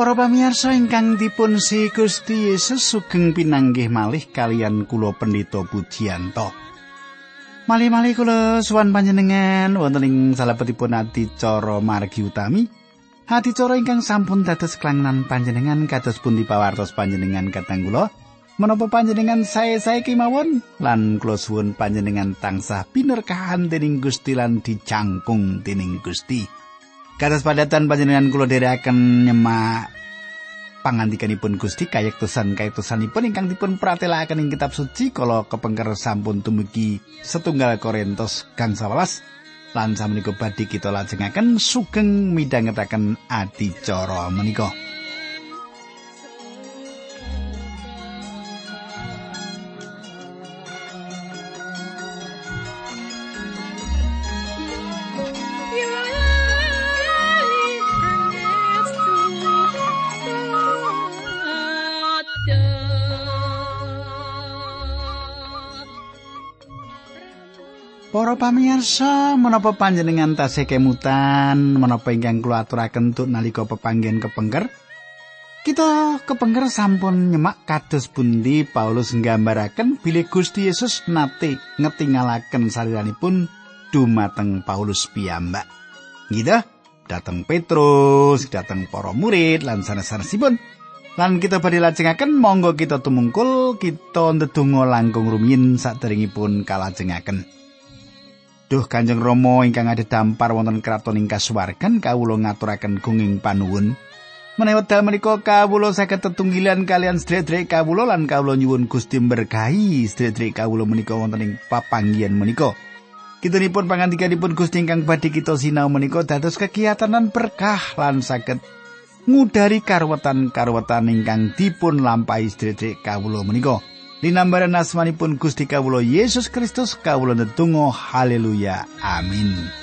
Para pamirsa ingkang dipun si Gusti Yesus sugeng pinanggih malih kalian kula Pendeta Pujiyanto. Malih-malih kula suwan panjenengan wonten ing salebetipun adicara margi utami. Adicara ingkang sampun dados kelangenan panjenengan kados pun dipawartos panjenengan katang kula. Menapa panjenengan sae-sae kemawon lan kula suwun panjenengan tansah pinerkahan dening Gusti lan dicangkung dening Gusti. Kados padatan panjenengan kula dherekaken nyemak pangandikanipun Gusti kayektosan kayektosanipun ingkang dipun pratelakaken ing kitab suci kala kepengker sampun tumugi setunggal Korintus kang 11 lan samenika badhe kita lajengaken sugeng midhangetaken adicara menika. Pamirsa, menapa panjenengan tasih kemutan menapa ingkang kula aturaken untuk nalika pepanggen kepengker? Kita kepengker sampun nyemak kados pundi Paulus nggambaraken bilih Gusti Yesus nate ngetingalaken saliranipun dumateng Paulus piyambak. Gitu, dateng Petrus, dateng para murid lan sanes-sanesipun. Lan kita badhe lajengaken monggo kita tumungkul kita ndedonga langkung rumiyin saderengipun kalajengaken. Duh Kanjeng Rama ingkang ada dampar wonten kraton ing kasuwargan kawula ngaturaken gunging panuwun. Menawi wekdal menika kawula saged tetunggilan kalian sedherek kawula lan kawula nyuwun Gusti berkahi sedherek kawula menika wonten ing papanggihan menika. Kitunipun pangandikanipun Gusti ingkang badhe kita sinau menika dados kegiatanan berkah lan saged ngudari karwetan-karwetan ingkang dipun lampahi sedherek kawula menika. Linambaran asmanipun Gusti Kawulo Yesus Kristus kawulo netunggal haleluya. Amin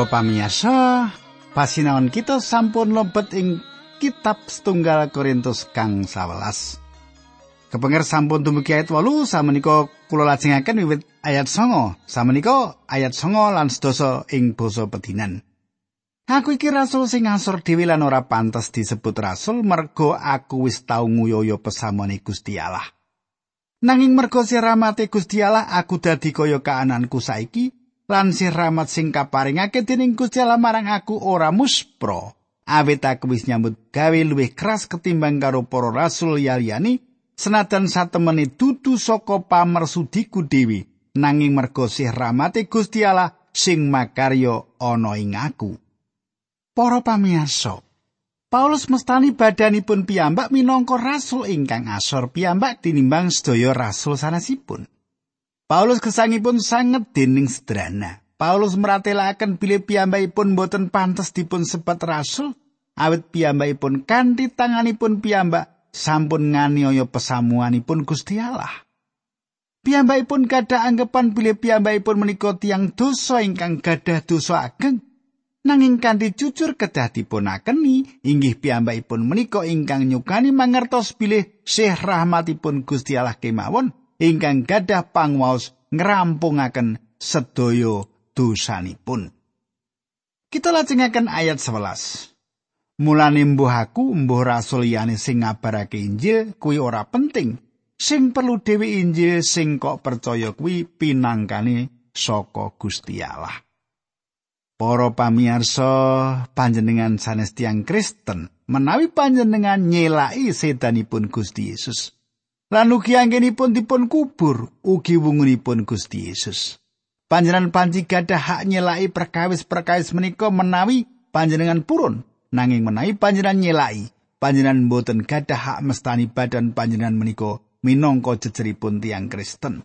Para pamiyasa, pasinaon kita sampun lobet ing kitab setunggal Korintus kang 11. Kepenger sampun dumugi ayat 8 samenika kula lajengaken wiwit ayat 9. Samenika ayat 9 lan sedasa ing basa pedinan. Aku iki rasul sing ngasor dhewe lan ora pantes disebut rasul mergo aku wis tau nguyaya pesamone Gusti Allah. Nanging mergo siramate Gusti Allah aku dadi kaya kaananku saiki lan sih rahmat sing kaparingake dening Gusti Allah marang aku ora muspro. Awit aku wis nyambut gawe luwih keras ketimbang karo para rasul yaliyani senajan satemene dudu saka pamersudiku dewi nanging mergo sih rahmate Gusti Allah sing makaryo ana ing aku. Para pamirsa, Paulus mestani badanipun piyambak minangka rasul ingkang asor piyambak tinimbang sedaya rasul sanesipun. Paulus kesangipun sanget dening sederhana. Paulus meratelaken bilih piyambakipun boten pantes dipun sebat rasul, awit piyambakipun kanthi tanganipun piyambak sampun nganiaya pesamuanipun Gusti Allah. Piyambakipun gadah anggapan bilih piyambakipun menika tiyang dosa ingkang gadah dosa ageng. Nanging kanthi jujur kedah dipunakeni, inggih piyambakipun menika ingkang nyukani mangertos bilih Syekh rahmatipun Gusti Allah kemawon ingkang gadah pangwaos ngrampungaken sedaya dosanipun. Kita lajengaken ayat 11. Mulane mbuh aku mbuh rasul liyane sing ngabarake Injil kuwi ora penting. Sing perlu dhewe Injil sing kok percaya kuwi pinangkane saka Gusti Allah. Para pamirsa panjenengan sanes tiang Kristen menawi panjenengan nyelaki sedanipun Gusti Yesus. Lan ugi anggenipun dipun kubur ugi wungunipun Gusti Yesus. Panjenengan panci gadah hak nyelai perkawis-perkawis menika menawi panjenengan purun nanging menawi panjenengan nyelai panjenengan boten gadah hak mestani badan panjenengan menika minangka jejeripun tiang Kristen.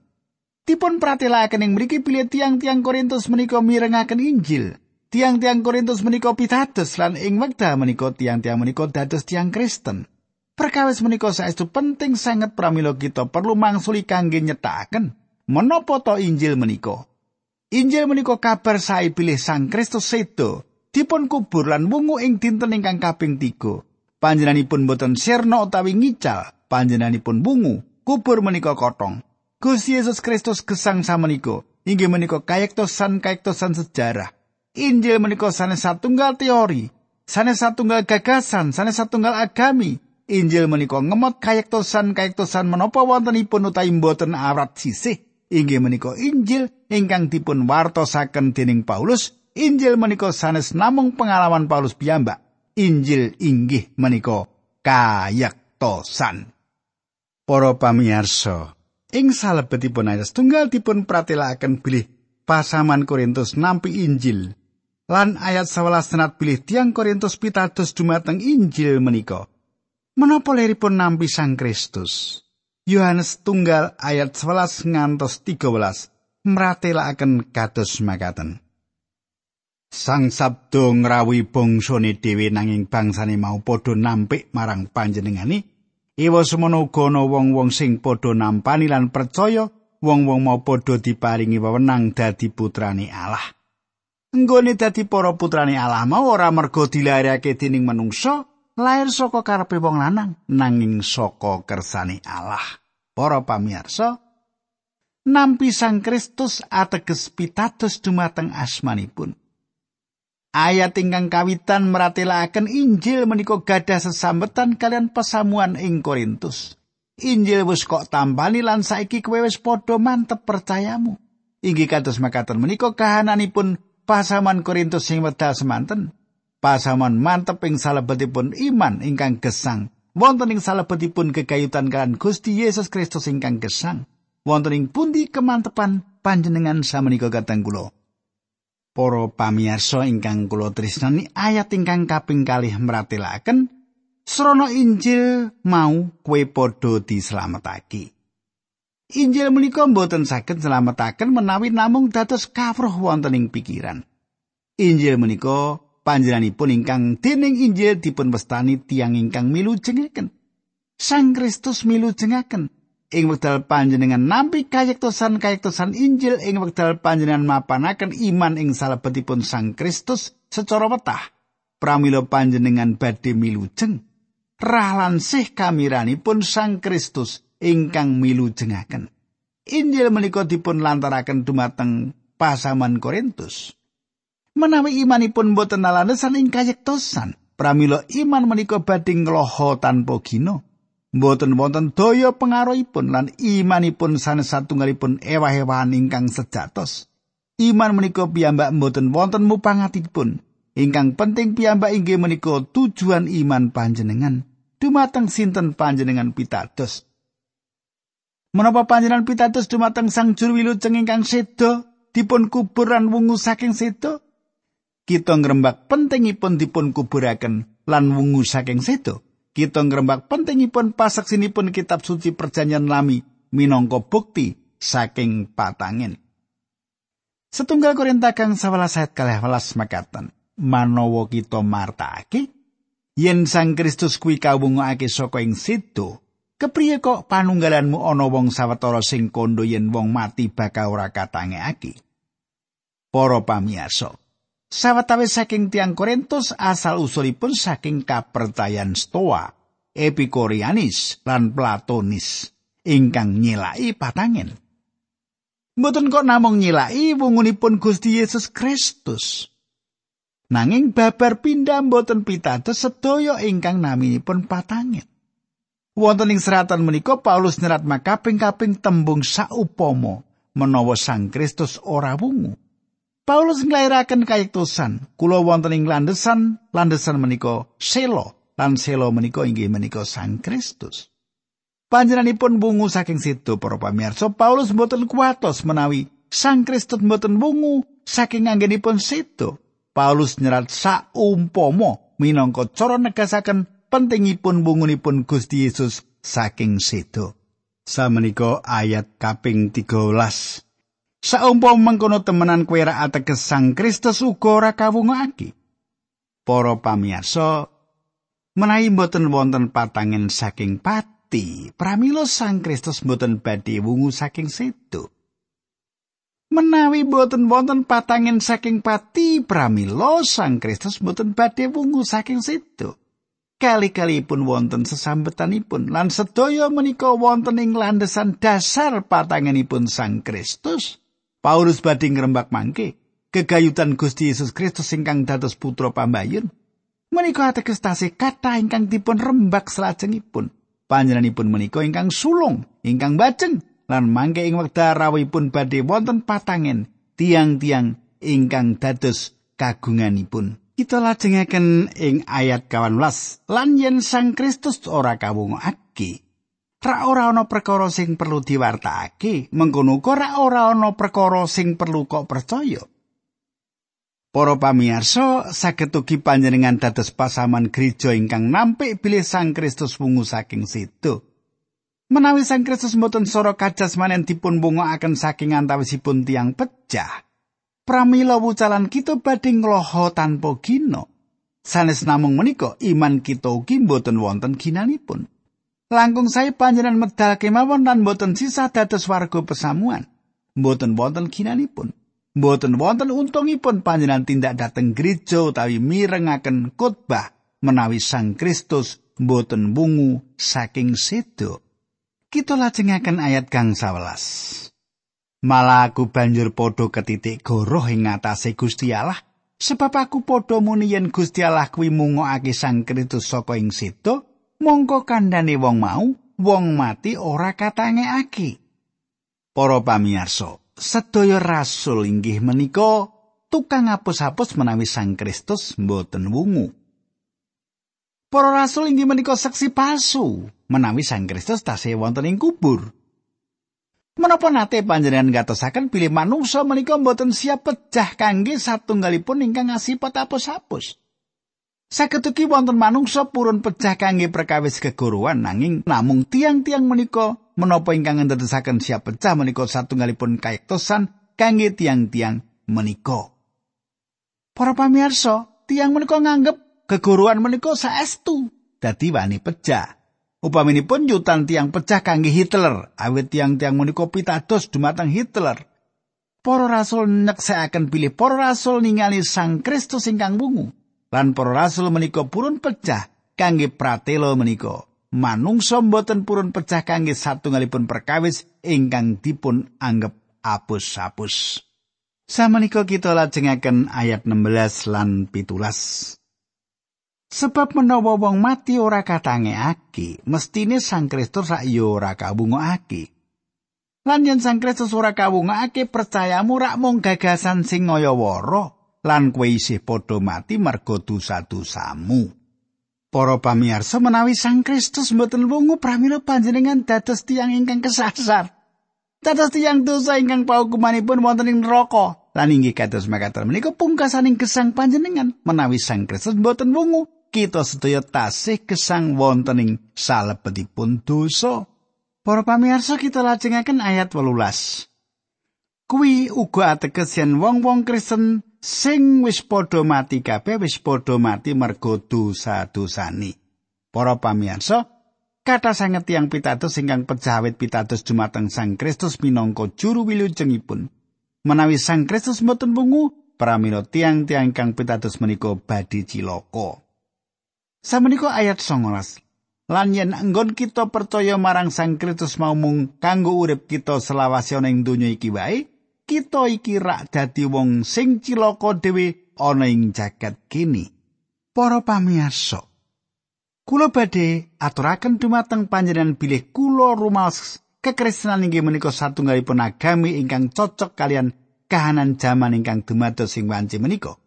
Dipun pratelaken ing mriki pilih tiang-tiang Korintus menika mirengaken Injil. Tiang-tiang Korintus menika pitados lan ing wekdal menika tiang-tiang menika dados tiang Kristen. Perkawis menika saestu penting sangat pramila kita perlu mangsuli kangge nyetakaken menapa to Injil menika? Injil menika kabar sae bilih Sang Kristus sedo dipun kubur lan wungu ing dinten ingkang kaping 3. Panjenenganipun boten sirna utawi ngical, panjenenganipun wungu, kubur menika kotong. Gusti Yesus Kristus gesang samenika inggih menika kayektosan kayektosan sejarah. Injil menika sanes satunggal teori, sanes satunggal gagasan, sanes satunggal agami. Injil menika ngemot kayektosan kayektosan menapa wontenipun utawi boten awrat sisih. Inggih menika Injil ingkang dipun wartosaken dening Paulus. Injil menika sanes namung pengalaman Paulus piyambak. Injil inggih menika kayektosan. Para pamirsa, ing salebetipun ayat tunggal dipun pratelakaken bilih pasaman Korintus nampi Injil lan ayat 11 senat bilih tiang Korintus pitados dumateng Injil menika. Menapa leripun nampi Sang Kristus? Yohanes tunggal ayat 11 ngantos 13 mratelakaken kados makaten. Sang Sabdo ngrawuhi bangsane dhewe nanging bangsane mau padha nampik marang panjenengane Iwa semono uga wong-wong sing padha nampani lan percaya wong-wong mau padha diparingi wewenang dadi putrane Allah. Nggone dadi para putrane Allah mau ora mergo dilairake dening manungsa, lair saka karepe wong lanang, nanging saka kersane Allah. Para pamirsa, nampi Sang Kristus ateges pitados dumateng asmanipun. Ayat ingkang kawitan meratelaken Injil menika gadah sesambetan kalian pesamuan ing Korintus. Injil wis kok tampani lan saiki kowe wis padha mantep percayamu. Inggih kados makaten menika kahananipun pasaman Korintus sing wedal semanten. Pasaman mantep ing salebetipun iman ingkang gesang. Wonten ing salebetipun kegayutan kan Gusti Yesus Kristus ingkang gesang. Wonten ing pundi kemantepan panjenengan samenika kateng kula. Para pamirsa ingkang kula tresnani ayat ingkang kaping kalih mratelaken srana Injil mau kue padha dislametake. Injil menika mboten saged slametaken menawi namung dados kawruh wonten ing pikiran. Injil menika panjenenganipun ingkang dening Injil dipun wastani tiang ingkang milu jengaken. Sang Kristus milu jengaken ing wekdal panjenengan nampi kayektosan-kayektosan Injil ing wekdal panjenengan mapanaken iman ing salebetipun Sang Kristus secara wetah pramila panjenengan badhe milujeng. Rahlan sih kamiranipun Sang Kristus ingkang milujengaken. Injil menika dipun lantaraken dumateng pasaman Korintus menawi imanipun boten alasan ing kayektosan pramila iman menika badhe ngloho tanpa gino Mboten wonten daya pengaruhipun lan imanipun sanes satunggalipun ewah-ewahan ingkang sejatos. Iman menika piyambak mboten wonten mupangatipun. Ingkang penting piyambak inggih menika tujuan iman panjenengan. Dumateng sinten panjenengan pitados. Menapa panjenengan pitados dumateng Sang Juru Wilujeng ingkang sedo dipun kubur lan wungu saking sedo? Kita ngrembak pentingipun dipun kuburaken lan wungu saking sedo. kita ngrembak pentingipun pasaksinipun kitab suci perjanjian lami minangka bukti saking patangin. Setunggal Korinta kang 11 ayat 12 makaten. Manawa kita martake yen Sang Kristus kuwi kawungake saka ing situ, kepriye kok panunggalanmu ana wong sawetara sing kondo yen wong mati bakal ora katangekake? Para pamirsa, Sawetawis saking tiang Korintus asal usulipun saking kapertayan Stoa, Epikorianis lan Platonis ingkang nyilai patangen. Mboten kok namung nyilai wungunipun Gusti Yesus Kristus. Nanging babar pindah mboten pitados sedaya ingkang naminipun patangen. Wonten ing seratan menika Paulus nyerat makaping-kaping tembung saupama menawa Sang Kristus ora wungu. Paulus nglairaken kayektosan kula wonten ing landesan landesan menika selo lan selo menika inggih menika Sang Kristus. Panjenenganipun wungu saking situ para pamirsa Paulus mboten kuatos menawi Sang Kristus mboten wungu saking anggenipun situ. Paulus nyerat saumpama minangka cara negasaken pentingipun wungunipun Gusti Yesus saking situ. Samenika ayat kaping 13 Saumpama mengkono temenan kowe ra ateges Sang Kristus uga ora kawungake. Para pamirsa, menawi mboten wonten patangen saking pati, pramila Sang Kristus mboten badhe wungu saking sedo. Menawi boten wonten patangin saking pati pramila Sang Kristus boten badhe wungu saking situ. Kali-kali pun wonten sesambetanipun lan sedaya menika wonten ing landesan dasar patanganipun Sang Kristus. Paulus badhe ngrembak mangke kegayutan Gusti Yesus Kristus ingkang dados putra pambayun. Menika ateges tasih kata ingkang dipun rembak salajengipun. Panjenenganipun menika ingkang sulung, ingkang bajeng lan mangke ing wekdal rawuhipun badhe wonten patangen tiang-tiang ingkang dados kagunganipun. Kita lajengaken ing ayat 18 lan yen Sang Kristus ora kawungake ra ora ana perkara sing perlu diwartakake mengkono uga ra ora ana perkara sing perlu kok percaya Para pamirsa saged ugi panjenengan dados pasaman gereja ingkang nampik bilih Sang Kristus wungu saking situ. Menawi Sang Kristus mboten sora kajasmanen dipun bungokaken saking antawisipun tiang pecah, pramila wucalan kita badhe ngloho tanpa gino. Sanes namung menika iman kita ugi mboten wonten ginanipun. Langkung saya panjenengan medal kemawon lan mboten sisa dados warga pesamuan. Mboten wonten ginanipun. Mboten wonten untungipun panjenengan tindak dateng gereja utawi mirengaken khotbah menawi Sang Kristus mboten bungu saking sedo. Kita lajengaken ayat kang 11. Malah aku banjur padha ketitik goroh ing ngatasé Gusti Allah, sebab aku padha muni yen Gusti Allah kuwi mungokake Sang Kristus saka ing situ, mongko kandhane wong mau, wong mati ora katangekake. Para pamirsa, sedaya rasul inggih menika tukang hapus-hapus menawi Sang Kristus mboten wungu. Para rasul inggih menika saksi palsu menawi Sang Kristus tasih wonten ing kubur. Menapa nate panjenengan ngatosaken pilih manungsa menika mboten siap pecah kangge satunggalipun ingkang asipat apus-apus. Saged ugi wonten manungsa purun pecah kangge perkawis keguruan nanging namung tiang-tiang menika menapa ingkang ndadosaken siap pecah menika satunggalipun kayektosan kangge tiang-tiang menika. Para pamirsa, tiang menika nganggep keguruan menika saestu dadi wani pecah. Upaminipun yutan tiang pecah kangge Hitler, awit tiang-tiang menika pitados dumateng Hitler. Para rasul nyeksekaken pilih para rasul ningali Sang Kristus ingkang wungu. Lan para rasul menika purun pecah kangge pratelo menika. Manungsa mboten purun pecah kangge satunggalipun perkawis ingkang dipun anggap apus-apus. Samenika kita lajengaken ayat 16 lan 17. Sebab menawa wong mati ora katangekake, mestine Sang Kristus rak yo ora kawungake. Lan yen Sang Kristus ora kawungake, percayamu rak mung gagasan sing ngaya lan kowe isih padha mati mergo dosa-dosamu. Para pamirsa menawi Sang Kristus mboten wungu pramila panjenengan dados tiyang ingkang kesasar. Dados tiyang dosa ingkang paukumanipun wonten ing neraka. Lan inggih kados makaten menika pungkasaning gesang panjenengan menawi Sang Kristus mboten wungu kita sedaya tasih gesang wonten ing salebetipun dosa. Para pamirsa kita lajengaken ayat 18. Kuwi uga ateges yen wong-wong Kristen sing wis padha mati kabeh wis padha mati mergo dosa-dosane. Para pamirsa, kata sanget tiyang pitados ingkang pejawit pitados dumateng Sang Kristus minangka juru wilujengipun. Menawi Sang Kristus mboten wungu, pramila tiang-tiang ingkang pitados menika badhe cilaka. Samenika ayat 19. Lan yen anggon kita percaya marang Sang Kristus mau mung kanggo urip kita selawase ana ing donya iki wae, kita iki rak dadi wong sing cilaka dhewe ana ing jagat kini. Para pamirsa, kula badhe aturaken dumateng panjenengan bilih kula rumaos kekristenan inggih menika satunggalipun agami ingkang cocok kalian kahanan jaman ingkang dumados sing wanci menika.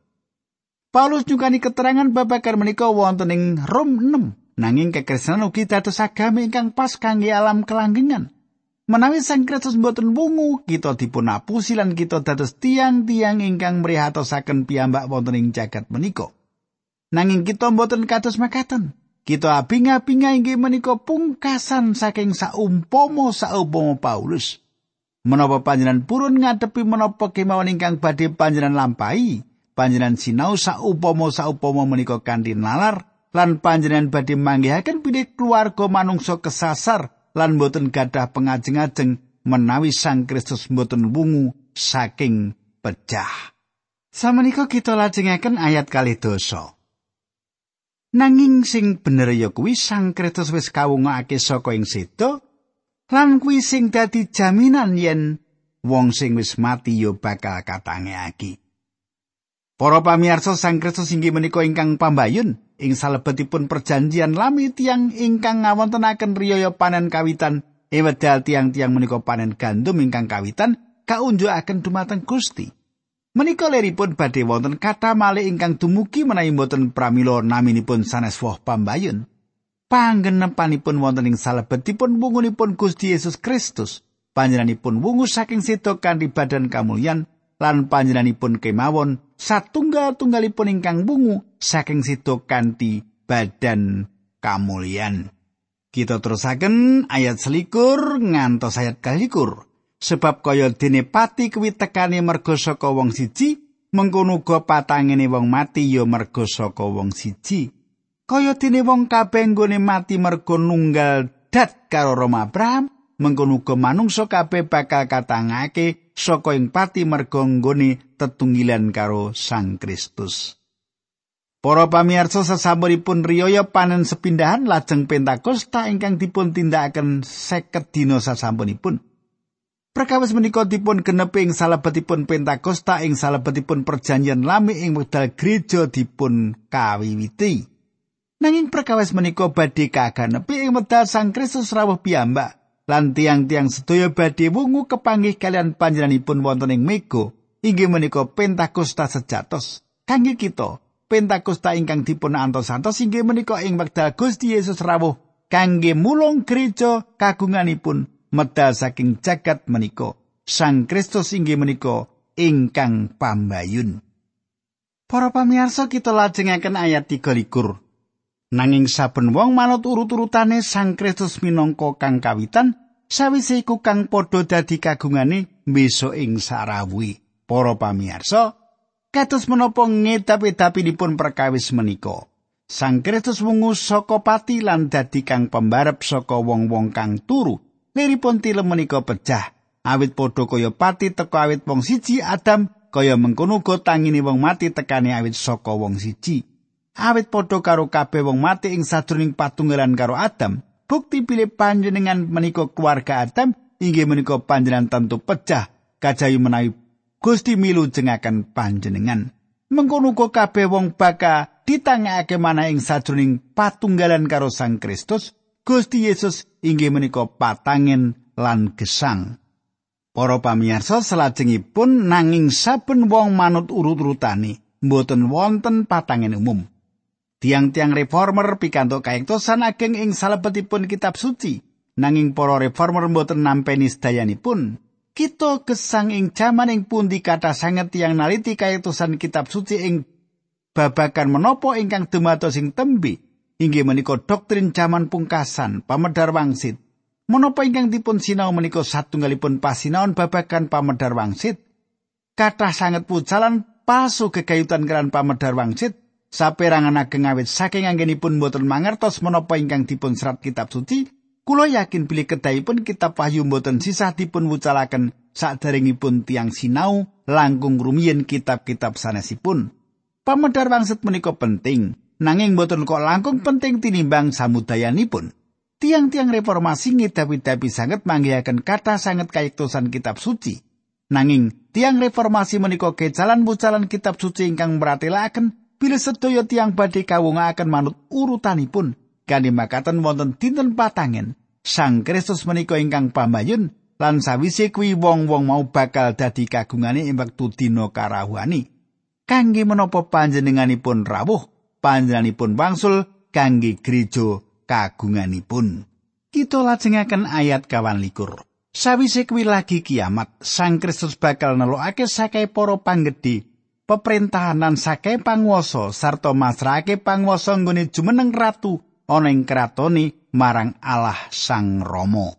Paulus nyukani keterangan babagan menika wonten ing Rom 6 nanging kekristenan ugi dados agami ingkang pas kangge alam kelanggengan. Menawi Sang Kristus mboten wungu, kita dipun apusi lan kita dados tiang-tiang ingkang mrihatosaken piyambak wonten ing jagat menika. Nanging kita mboten kados makaten. Kita abing-abinga inggih menika pungkasan saking saumpama saumpama Paulus. Menapa panjenengan purun ngadepi menapa kemawon ingkang badhe panjenengan lampahi, panjenengan sinau saupama saupama menika kanthi nalar lan panjenengan badhe manggihaken pilih keluarga manungsa kesasar lan boten gadah pengajeng-ajeng menawi Sang Kristus boten wungu saking pecah. Samenika kita lajengaken ayat kali dosa. Nanging sing bener ya kuwi Sang Kristus wis kawungake saka ing sedo lan kuwi sing dadi jaminan yen wong sing wis mati ya bakal katangekake. Para pamirsa Sang Kristus inggih menika ingkang pambayun ing salebetipun perjanjian lami tiang ingkang ngawontenaken riyaya panen kawitan ing wedal tiang-tiang menika panen gandum ingkang kawitan kaunjukaken dumateng Gusti. Menika leripun badhe wonten kata malih ingkang dumugi menawi boten pramila naminipun sanes woh pambayun. Panggenepanipun wonten ing salebetipun wungunipun Gusti Yesus Kristus. Panjenenganipun wungu saking sedo kanthi badan kamulyan lan panjenenganipun kemawon satunggal-tunggalipun ingkang wungu saking sedo kanthi badan kamulyan. Kita terusaken ayat selikur ngantos ayat kalikur. sebab kaya dene pati kuwi tekane merga saka wong siji mengkono uga patangene wong mati ya merga saka wong siji kaya dene wong kabeh nggone mati merga nunggal dat karo Roma Abraham mengkono uga manungsa kabeh bakal katangake saka ing pati merga nggone tetunggilan karo Sang Kristus Para pamirsa sasampunipun riyaya panen sepindahan lajeng Pentakosta ingkang dipun tindakaken 50 dina sasampunipun. Perkawis menika dipun genepi ing salebetipun Pentakosta ing salebetipun perjanjian lami ing wekdal gereja dipun kawiwiti. Nanging perkawis menika badhe kaganepi ing wekdal Sang Kristus rawuh piyambak lan tiang-tiang sedaya badhe wungu kepanggih kalian panjenenganipun wonten ing mega. Inggih menika Pentakosta sejatos. Kangge kita, Pentakosta ingkang dipun antos-antos inggih menika ing wekdal Gusti Yesus rawuh kangge mulung gereja kagunganipun medal saking jagat menika. Sang Kristus inggih menika ingkang pambayun. Para pamirsa kita lajengaken ayat 23 Nanging saben wong manut urut-urutane Sang Kristus minangka kang kawitan sawise iku kang padha dadi kagungane besok ing sarawuhi. Para pamirsa kados menapa ngedap-edapinipun perkawis menika? Sang Kristus wungu saka pati lan dadi kang pembarep saka wong-wong kang turu. Liripun tilem menika pecah awit padha kaya pati teko awit wong siji Adam kaya mengkono uga tangine wong mati tekane awit saka wong siji awit padha karo kabeh wong mati ing sadurunging patunggalan karo Adam bukti pilih panjenengan menika keluarga Adam inggih menika panjenengan tentu pecah kajayu menawi Gusti milu jengaken panjenengan mengkono uga kabeh wong baka ditangake mana ing sadurunging patunggalan karo Sang Kristus Gusti Yesus inggih menika patangen lan gesang. Para pamirsa salajengipun nanging saben wong manut urut-urutane mboten wonten patangen umum. Tiang-tiang reformer pikantuk kayektosan ageng ing salebetipun kitab suci. Nanging para reformer mboten nampeni sedayanipun. Kita gesang ing jaman ing pundi kata sanget tiang naliti kayektosan kitab suci ing babakan menopo ingkang dumados ing tembe inggih menika doktrin jaman pungkasan pamedar wangsit. Menapa ingkang dipun sinau menika satunggalipun pasinaon babagan pamedar wangsit? Kathah sanget pucalan pasu kekayutan keran pamedar wangsit saperangan ageng awit saking anggenipun boten mangertos menapa ingkang dipun serat kitab suci kula yakin bilih kedahipun kitab wahyu boten sisah dipun wucalaken sadaringipun tiang sinau langkung rumiyin kitab-kitab sanesipun pamedar wangsit menika penting nanging boten kok langkung penting tinimbang samudayanipun. Tiang-tiang reformasi ngidapi-dapi sanget manggihaken kata sanget kayektosan kitab suci. Nanging tiang reformasi menika kejalan bucalan kitab suci ingkang meratelaken bila sedaya tiang badhe kawungaken manut urutanipun. Kani makaten wonten dinten patangen. Sang Kristus menika ingkang pambayun lan sawise kuwi wong-wong mau bakal dadi kagungane ing wektu dina karahuani. Kangge menapa panjenenganipun rawuh panjenenganipun wangsul kangge gereja kagunganipun. Kita lajengaken ayat kawan likur. Sawise kuwi lagi kiamat, Sang Kristus bakal nelokake sakai para panggedhe, peperintahanan sakai panguwasa sarta masrahake panguwasa nggone jumeneng ratu ana ing kratone marang Allah Sang Rama.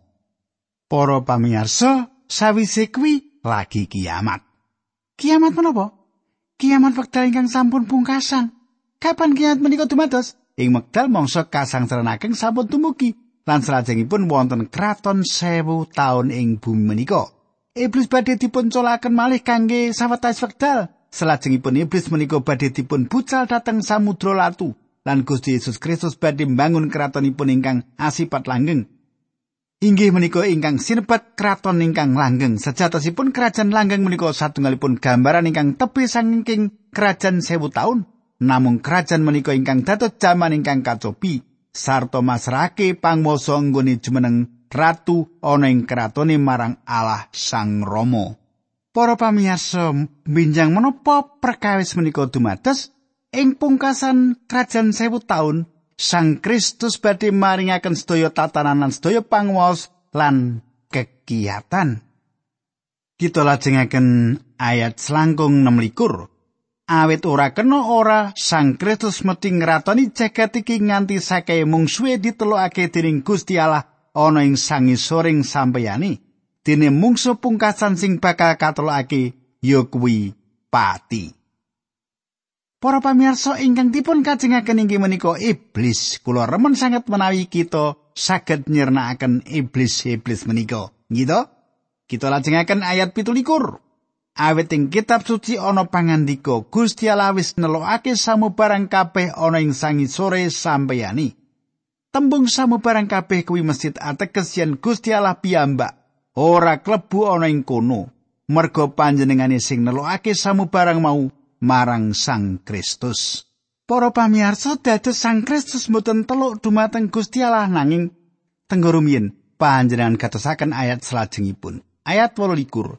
Para pamirsa, sawise kuwi lagi kiamat. Kiamat menapa? Kiamat wekdal ingkang sampun pungkasan. Kapan kiat menika dumados? Ing wekdal mangsa kasangsarenaken sampun tumugi lan salajengipun wonten kraton sewu taun ing bumi menika. iblis badhe dipun colaken malih kangge sawetawis wekdal. Salajengipun iblis menika badhe dipun bucal dhateng samudra latu lan Gusti Yesus Kristus badhe mbangun kratonipun ingkang asipat langgeng. Inggih menika ingkang sinebat kraton ingkang langgeng. Sejatosipun kerajaan langgeng menika satunggalipun gambaran ingkang tebih saking kerajaan sewu taun. Namung kerajaan menika ingkang dados jaman ingkang kacopi sarta masrake pangwasa nggone jumeneng ratu ana ing kratone marang Allah Sang Rama. Para pamirsa, binjang menapa perkawis menika dumados ing pungkasan krajan sewu taun Sang Kristus badhe maringaken sedaya tatanan lan sedaya pangwaos lan kegiatan. Kita lajengaken ayat selangkung 26. Awit ora kena ora Sang Kristus mesti ngratoni jagat iki nganti sakehe mungsuhe ditelokake dening Gusti Allah ana ing sangisoring sampeyane dene mungsu pungkasan sing bakal katolake ya kuwi pati Para pamirsa ingkang dipun kajengaken inggih menika iblis. Kula remen sanget menawi kita saged nyirnakaken iblis-iblis menika. Gitu? Kita lajengaken ayat 17. Awit ing kitab suci ana pangandika Gusti Allah wis nelokake samubarang kabeh ana ing sangisore sampeyane. Tembung samubarang kabeh kuwi masjid ateges yen Gusti Allah piyambak ora klebu ana ing kono merga panjenengane sing nelokake samubarang mau marang Sang Kristus. Para pamirsa dados Sang Kristus mboten teluk dumateng Gusti Allah nanging tenggurumiyin panjenengan katosaken ayat salajengipun. Ayat 28.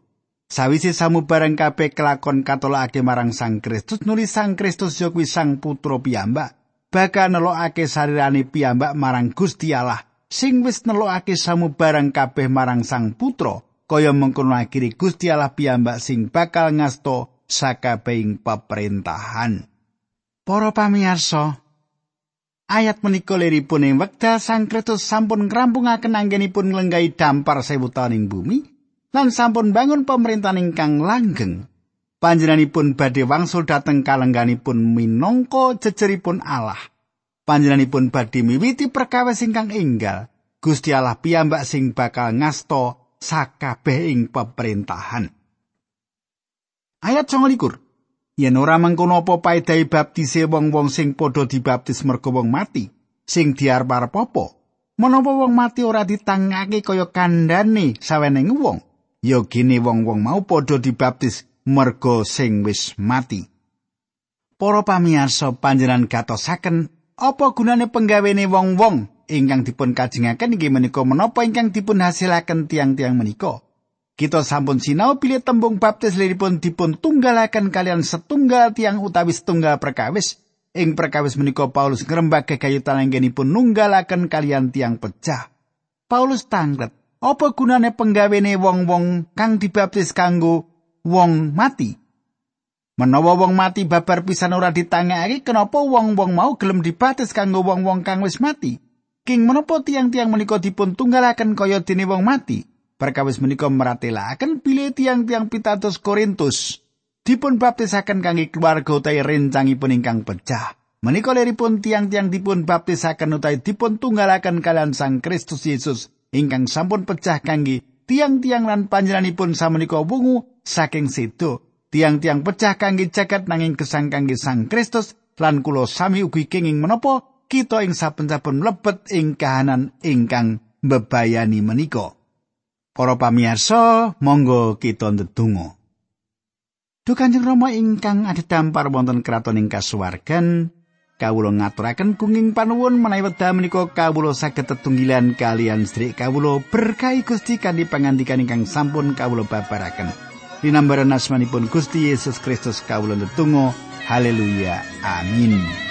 Sawise samubarang kabeh kelakon katolakake marang Sang Kristus nulis Sang Kristus ya Sang Putra piyambak bakal nelokake sarirane piyambak marang Gusti Allah sing wis nelokake samubarang kabeh marang Sang Putra kaya mengkono akhiri Gusti Allah piyambak sing bakal ngasto sakabehing pemerintahan. Para pamirsa, ayat menika liripun ing wekdal Sang Kristus sampun ngrampungaken anggenipun nglenggahi dampar sewu taun ing bumi lan sampun bangun pemerintahan ingkang langgeng. panjenenganipun badhe wangsul dhateng kalengganipun minangka jejeripun Allah. Panjenenganipun badhe miwiti perkawis ingkang enggal. Gusti Allah piyambak sing bakal ngasto sakabehing pemerintahan. Ayat 29. Yen ora mengkono apa paedahe baptise wong-wong sing padha dibaptis merga wong mati, sing diarep-arep apa? Menapa wong mati ora ditangake kaya kandhane saweneng wong? Ya gene wong-wong mau padha dibaptis merga sing wis mati. Para pamirsa panjenengan gatosaken apa gunane penggawene wong-wong ingkang dipun kajengaken inggih menika menapa ingkang dipun hasilaken tiang-tiang menika. Kita sampun sinau pilih tembung baptis liripun dipun tunggalaken kalian setunggal tiang utawi setunggal perkawis. Ing perkawis menika Paulus ngrembak kegayutan anggenipun nunggalaken kalian tiang pecah. Paulus tanglet, apa gunane penggawene wong-wong kang dibaptis kanggo wong mati. Menawa wong mati babar pisan ora ditangekake kenapa wong-wong mau gelem dibatis kanggo wong-wong kang wis mati? King menapa tiang-tiang menika dipun tunggalaken kaya dene wong mati? Perkawis menika meratelaken bilih tiang-tiang pitados Korintus dipun baptisaken kangge keluarga utawi rencangipun ingkang pecah. Menika leripun tiang-tiang dipun baptisaken utawi dipun tunggalaken kalian Sang Kristus Yesus ingkang sampun pecah kangge tiang-tiang lan panjenenganipun samenika wungu saking situ tiang-tiang pecah kangge jagat nanging gesang kangge Sang Kristus lan kula sami ugi kenging menapa kita ing saben-saben mlebet ing kahanan ingkang mbebayani menika. Para pamirsa, monggo kita ndedonga. Duh Kanjeng Rama ingkang adhedhampar wonten kraton ing kasuwargan, kawula ngaturaken kenging panuwun menawi wekdal menika kawula saged tetunggilan kalian sedherek kawula berkahi Gusti kanthi pangandikan ingkang sampun kawula babaraken. Dinambaran asmanipun Gusti Yesus Kristus kawula netunggal. Haleluya. Amin.